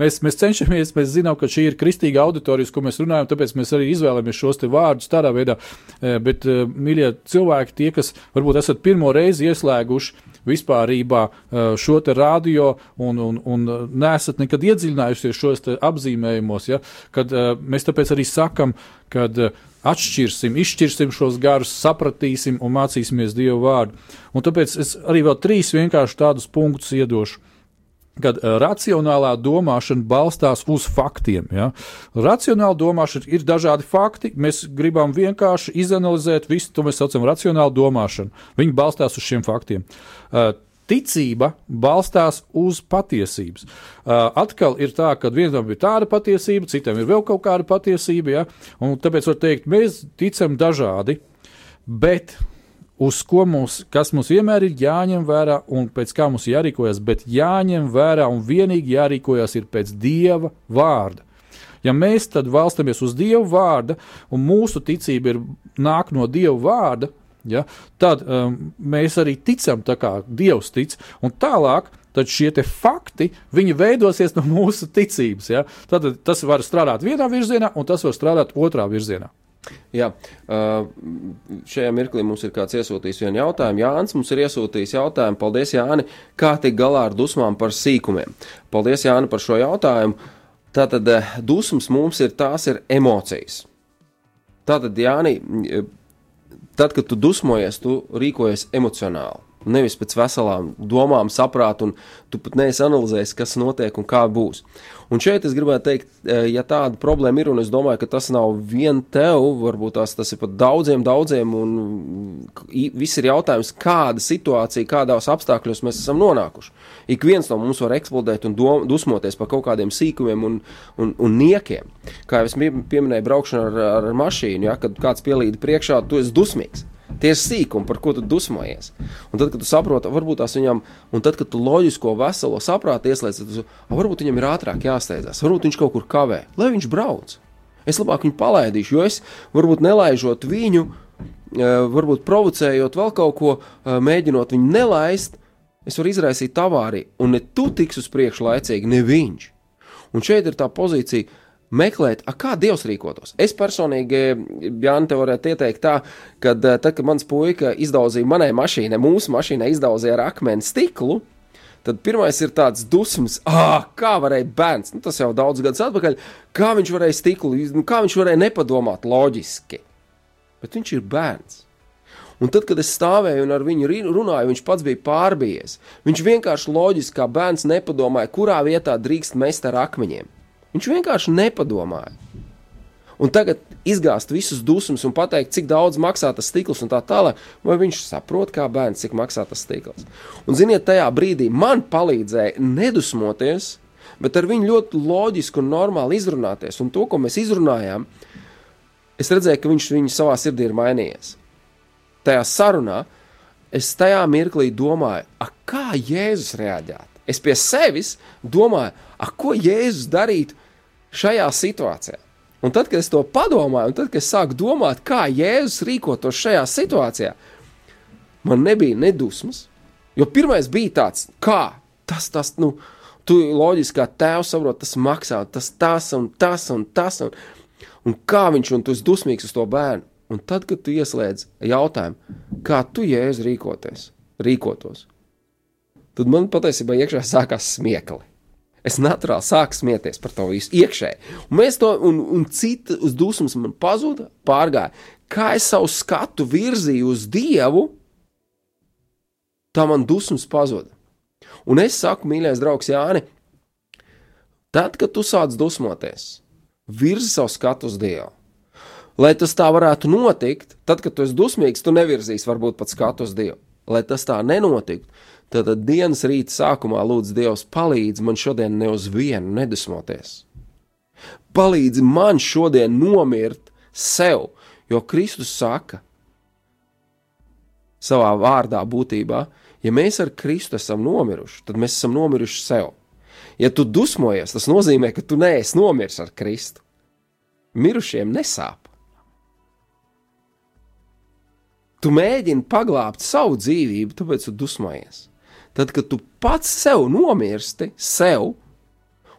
Mēs, mēs cenšamies, mēs zinām, ka šī ir kristīga auditorija, ko mēs runājam, tāpēc mēs arī izvēlamies šos vārdus tādā veidā. Eh, Bet, eh, mīļie cilvēki, tie, kas varbūt esat pirmo reizi ieslēguši vispārībā eh, šo te radio un, un, un nesat nekad iedziļinājušies šos apzīmējumos, ja, kad mēs tāpēc arī sakam, kad atšķirsim, izšķirsim šos garus, sapratīsim un mācīsimies Dievu vārdu. Un tāpēc es arī vēl trīs vienkārši tādus punktus iedošu kad uh, racionālā domāšana balstās uz faktiem. Ja? Racionāla domāšana ir dažādi fakti. Mēs gribam vienkārši izanalizēt visu, to mēs saucam par racionālu domāšanu. Viņi balstās uz šiem faktiem. Uh, Ticība balstās uz patiesības. Uh, atkal ir tā, ka vienam ir tāda patiesība, citam ir vēl kaut kāda patiesība. Ja? Tāpēc var teikt, mēs ticam dažādi, bet uz ko mums, kas mums vienmēr ir jāņem vērā un pēc kā mums jārīkojas, bet jāņem vērā un vienīgi jārīkojas ir pēc Dieva vārda. Ja mēs tad valstamies uz Dieva vārda, un mūsu ticība ir nāk no Dieva vārda, ja, tad um, mēs arī ticam tā kā Dievs tic, un tālāk tad šie fakti veidosies no mūsu ticības. Ja? Tad tas var strādāt vienā virzienā, un tas var strādāt otrā virzienā. Jā, šajā mirklī mums ir kāds iesūtījis vienu jautājumu. Jānis mums ir iesūtījis jautājumu. Paldies, Jāni, kā tikt galā ar dusmām par sīkumiem. Paldies, Jāni, par šo jautājumu. Tātad dusmas mums ir tās ir emocijas. Tātad, Jāni, tad, kad tu dusmojies, tu rīkojies emocionāli. Nevis pēc veselām domām, saprātu, un tu pat neesi analizējis, kas notiek un kā būs. Un šeit es gribētu teikt, eh, ja tāda problēma ir, un es domāju, ka tas nav vien tev, varbūt tās, tas ir pat daudziem, daudziem, un viss ir jautājums, kāda situācija, kādos apstākļos mēs esam nonākuši. Ik viens no mums var eksplodēt un dom, dusmoties par kaut kādiem sīkumiem un, un, un niekiem. Kā jau es pie- pieminēju, braukšana ar, ar mašīnu, ja, kad kāds pielīd priekšā, tu esi dusmīgs. Tie ir sīkumi, par ko tu dusmojies. Un tad, kad tu saproti, varbūt tās viņam, un tad, kad tu loģisko veselo saprātu ieslēdz, tad tu, "A, varbūt viņam ir ātrāk jāsteidzās, varbūt viņš kaut kur kavē, lai viņš brauc. Es labāk viņu palaidīšu, jo es varbūt nelaižot viņu, eh, varbūt provocējot vēl kaut ko, eh, mēģinot viņu nelaist, es varu izraisīt avāriju, un ne tu tiks uz priekšu laicīgi, ne viņš. Un šeit ir tā pozīcija. Meklēt, a, kā Dievs rīkotos. Es personīgi, Jānis, te varētu ieteikt tā, ka tad, kad mans puika izdauzīja manai mašīnai, mūsu mašīnai izdauzīja ar akmeni stiklu, Tad pirmais ir tāds dusmas, ah, kā varēja bērns, nu, tas jau daudz gadus atpakaļ, kā viņš varēja stiklu, nu, kā viņš varēja nepadomāt loģiski. Bet viņš ir bērns. Un tad, kad es stāvēju un ar viņu runāju, viņš pats bija pārbijies. Viņš vienkārši loģiski, kā bērns, nepadomāja, kurā vietā drīkst mest ar akmeņiem. Viņš vienkārši nepadomāja. Un tagad izgāzt visus dusmas un pateikt, cik daudz maksā tas stikls un tā tālāk, vai viņš saprot, kā bērns, cik maksā tas stikls. Un, ziniet, tajā brīdī man palīdzēja nedusmoties, bet ar viņu ļoti loģiski un normāli izrunāties. Un to, ko mēs izrunājām, es redzēju, ka viņš viņu savā sirdī ir mainījies. Tajā sarunā es tajā mirklī domāju, kā Jēzus reaģētu. Es pie sevis domāju, ko Jēzus darītu šajā situācijā. Un tad, kad es to padomāju, un tad, kad es sāku domāt, kā Jēzus rīkotos šajā situācijā, man nebija nedusmas. Jo pirmais bija tāds, kā tas, tas, nu, tu loģiski kā tēvs saproti, tas maksā, tas, tas un tas un tas. Un, un kā viņš, un tu esi dusmīgs uz to bērnu. Un tad, kad tu ieslēdz jautājumu, kā tu jēzus rīkoties, rīkotos, tad man patiesībā iekšā sākās smiekli. Es naturāli sāku smieties par to visu iekšēji. Un to, un, un cita uz dusmas man pazuda, pārgāja. Kā es savu skatu virzīju uz Dievu, tā man dusmas pazuda. Un es saku, mīļais draugs Jāni, tad, kad tu sāc dusmoties, virzi savu skatu uz Dievu. Lai tas tā varētu notikt, tad, kad tu esi dusmīgs, tu nevirzīsi varbūt pat skatu uz Dievu. Lai tas tā nenotiktu, tad dienas rīta sākumā lūdzu Dievs palīdz man šodien ne uz vienu nedusmoties. Palīdzi man šodien nomirt sev, jo Kristus saka savā vārdā būtībā, ja mēs ar Kristu esam nomiruši, tad mēs esam nomiruši sev. Ja tu dusmojies, tas nozīmē, ka tu neesi nomiris ar Kristu. Mirušiem nesāp. Tu mēģini paglābt savu dzīvību, tāpēc tu dusmojies. Tad, kad tu pats sev nomirsti, sev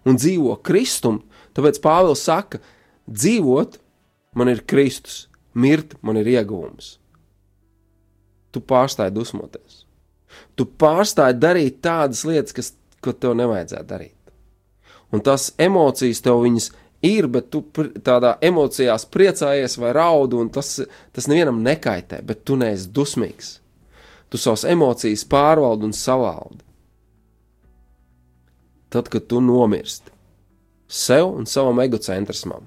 un dzīvo Kristum, tāpēc Pāvils saka, dzīvot man ir Kristus, mirt man ir iegūms. Tu pārstāji dusmoties. Tu pārstāji darīt tādas lietas, kas, ko tev nevajadzētu darīt. Un tās emocijas tev viņas ir, bet tu tādā emocijās priecājies vai raudi, un tas, tas nevienam nekaitē, bet tu neesi dusmīgs. Tu savas emocijas pārvaldi un savaldi. Tad, kad tu nomirsti sev un savam egocentrismam,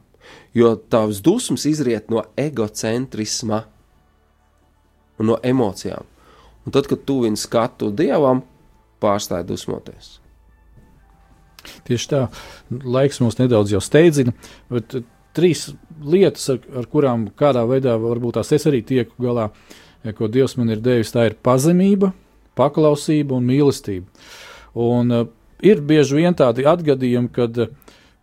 jo tavs dusmas izriet no egocentrisma un no emocijām. Un tad, kad tu viņu skatu dievam, pārstāj dusmoties. Tieši tā, laiks mums nedaudz jau steidzina, bet trīs lietas, ar, ar kurām kādā veidā varbūt tās es arī tieku galā, eh, ko Dievs man ir devis, tā ir pazemība, paklausība un mīlestība. Un, uh, ir bieži vien tādi atgadījumi, kad uh,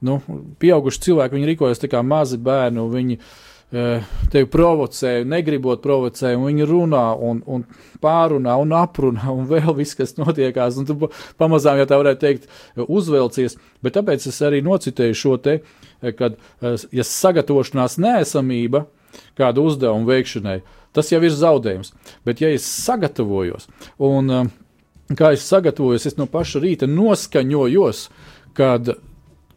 nu, pieauguši cilvēki rīkojas kā mazi bērni, viņi uh, tevi provocē, negribot provocē, un viņi runā un, un pārunā un aprunā, *laughs* un vēl viss, kas notiekās. Tu pa- pamazām, ja tā varētu teikt, uzvelcies. Bet tāpēc es arī nocitēju šo te, eh, kad eh, ja sagatavošanās nēsamība kādu uzdevumu veikšanai, tas jau ir zaudējums. Bet ja es sagatavojos un eh, kā es sagatavojos, es no paša rīta noskaņojos, kad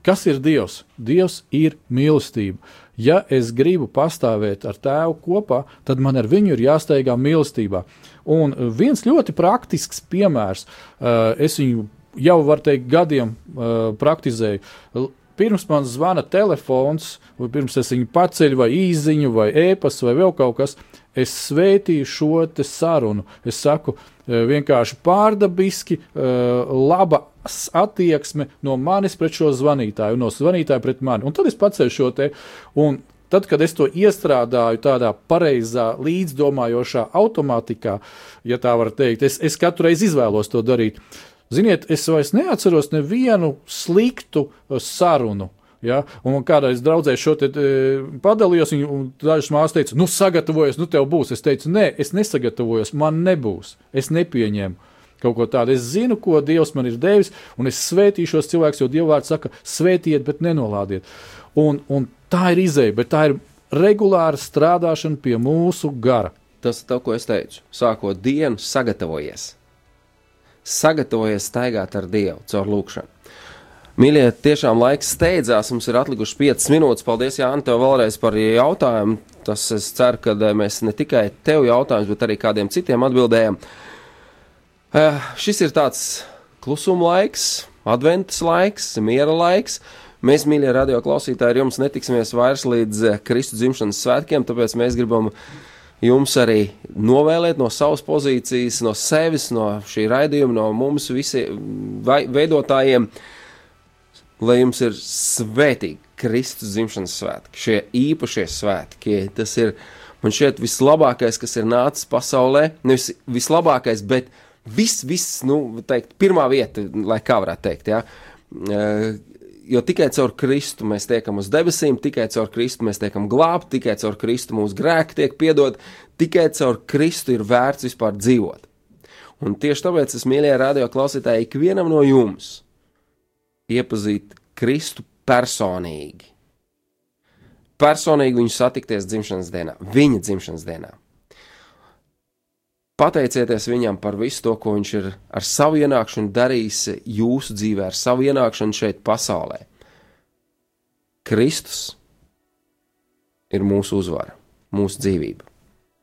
kas ir Dievs? Dievs ir mīlestība. Ja es gribu pastāvēt ar tēvu kopā, tad man ar viņu ir jāsteigā mīlestībā. Un viens ļoti praktisks piemērs, uh, es viņu jau varu teikt, gadiem uh, praktizēju. Pirms man zvana telefons, vai pirms es viņu paceļu, vai īsiņu, vai ēpastu, vai vēl kaut kas, es svētīju šo sarunu. Es saku, eh, vienkārši pārdabiski, eh, laba attieksme no manis pret šo zvanītāju, no zvanītāja pret mani. Un tad es paceļu šo te, un tad, kad es to iestrādāju tādā pareizā, līdzdomājošā automātikā, ja tā var teikt, es, es katru reizi izvēlos to darīt. Ziniet, es vairs neatceros nevienu sliktu uh, sarunu. Ja? Un kādreiz draudzē šo te padalījos, un dažas māsas teica, nu, sagatavojies, nu, tev būs. Es teicu, nē, es nesagatavojos, man nebūs. Es nepieņēmu kaut ko tādu. Es zinu, ko Dievs man ir devis, un es svētīšu šos cilvēkus, jo Dieva vārds saka, svētiet, bet nenolādiet. Un, un tā ir izēja, bet tā ir regulāra strādāšana pie mūsu gara. Tas ir tas, ko es teicu. Sākot dienu, sagatavojies. sagatavojies staigāt ar Dievu caur lūkšanu. Mīļie, tiešām laiks steidzās, mums ir atlikuši 5 minūtes. Paldies, Jānis, tev vēlreiz par jautājumu. Tas es ceru, ka eh, mēs ne tikai tev jautājumus, bet arī kādiem citiem atbildējam. Uh, šis ir tāds klusuma laiks, adventas laiks, miera laiks. Mēs, mīļie radio klausītāji, ar jums netiksimies vairs līdz eh, Kristus dzimšanas svētkiem, tāpēc mēs gribam jums arī novēlēt no savas pozīcijas, no sevis, no šī raidījuma, no mums visiem veidotājiem. Uh, lai jums ir svētīgi Kristus dzimšanas svētki, šie īpašie svētki. Tas ir man šķiet vislabākais, kas ir nācis pasaulē. Nevis vislabākais, bet viss, viss, nu, teikt, pirmā vieta, lai kā varētu teikt. Ja? Jo tikai caur Kristu mēs tiekam uz debesīm, tikai caur Kristu mēs tiekam glābti, tikai caur Kristu mūsu grēki tiek piedot, tikai caur Kristu ir vērts vispār dzīvot. Un tieši tāpēc es mīlēju radio klausītāju ikvienam no jums iepazīt Kristu personīgi. Personīgi viņu satikties dzimšanas dienā, viņa dzimšanas dienā. Pateicieties viņam par visu to, ko viņš ir ar savu ienākšanu darījis jūsu dzīvē, ar savu ienākšanu šeit, pasaulē. Kristus ir mūsu uzvara, mūsu dzīvība.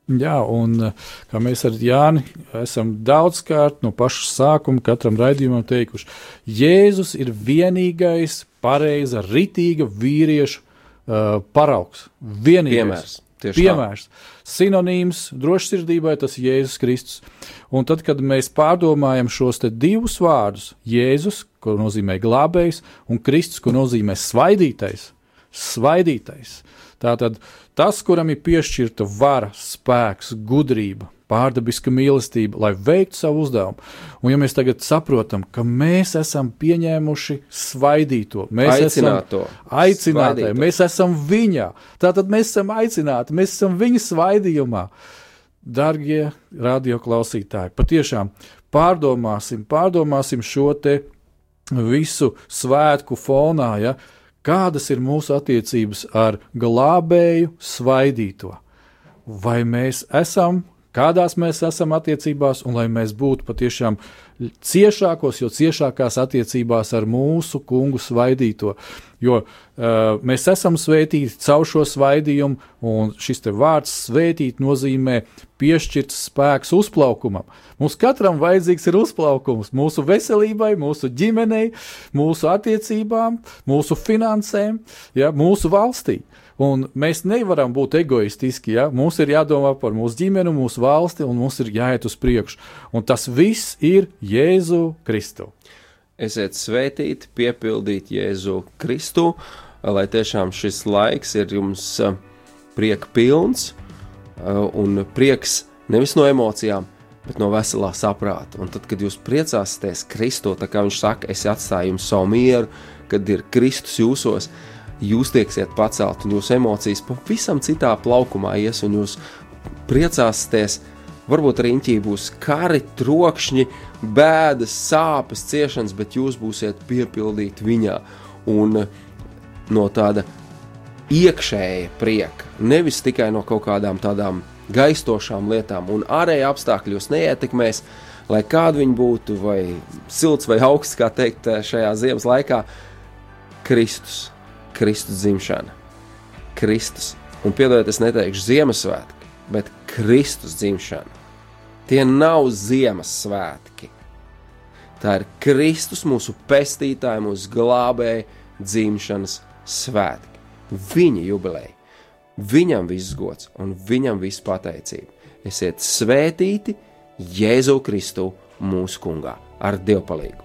Jā, un eh, kā mēs ar Jāni esam daudzkārt no paša sākuma katram raidījumam teikuši, Jēzus ir vienīgais pareiza, ritīga vīriešu uh, paraugs. Vienīgais. Piemērs. Piemērs. Sinonīms drošsirdībai tas ir Jēzus Kristus. Un tad, kad mēs pārdomājam šos divus vārdus, Jēzus, ko nozīmē glābējs, un Kristus, ko nozīmē svaidītais, svaidītais, tātad uh, Tas, kuram ir piešķirta vara, spēks, gudrība, pārdabiska mīlestība, lai veiktu savu uzdevumu. Un, ja mēs tagad saprotam, ka mēs esam pieņēmuši svaidīto, mēs aicināto, esam aicināti, mēs esam viņā, tātad mēs esam aicināti, mēs esam viņa svaidījumā. Darbie radioklausītāji, patiešām pārdomāsim, pārdomāsim šo te visu svētku fonā, ja, kādas ir mūsu attiecības ar glābēju svaidīto. Vai mēs esam, kādās mēs esam attiecībās, un lai mēs būtu patiešām ciešākos, jo ciešākās attiecībās ar mūsu kungu svaidīto. Jo uh, mēs esam svētīti caur šo svaidījumu, un šis vārds svētīt nozīmē piešķirts spēks uzplaukumam. Mums katram vajadzīgs ir uzplaukums mūsu veselībai, mūsu ģimenei, mūsu attiecībām, mūsu finansēm, ja, mūsu valstī. Un mēs nevaram būt egoistiski. Ja? Mums ir jādomā par mūsu ģimeni, mūsu valsti, un mums ir jāiet uz priekšu. Un tas viss ir Jēzu Kristu. Esiet svētīti, piepildīti Jēzu Kristu, lai tiešām šis laiks ir jums eh, prieka pilns eh, un prieks nevis no emocijām, bet no veselā saprāta. Un tad, kad jūs priecāsieties Kristu, tā kā viņš saka, es atstāju jums savu mieru, kad ir Kristus jūsos, jūs tieksiet pacelt, un jūsu emocijas pavisam citā plaukumā ies, un jūs priecāsieties. Varbūt riņķī būs kari, trokšņi, bēdas, sāpes, ciešanas, bet jūs būsiet piepildīti viņā. Un no tāda iekšēja prieka, nevis tikai no kaut kādām tādām gaistošām lietām, un ārēji apstākļi jūs neietekmēs, lai kādi viņi būtu, vai silts vai augsts, kā teikt, šajā ziemas laikā. Kristus Kristus dzimšana. Kristus, un piedodiet, es neteikšu Ziemassvētki, bet Kristus dzimšana. Tie nav Ziemassvētki. Tā ir Kristus, mūsu pestītāja, mūsu glābēja dzimšanas svētki. Viņa jubileja. Viņam viss gods un viņam viss pateicība. Esiet svētīti Jēzu Kristu mūsu kungā ar dievpalīgu.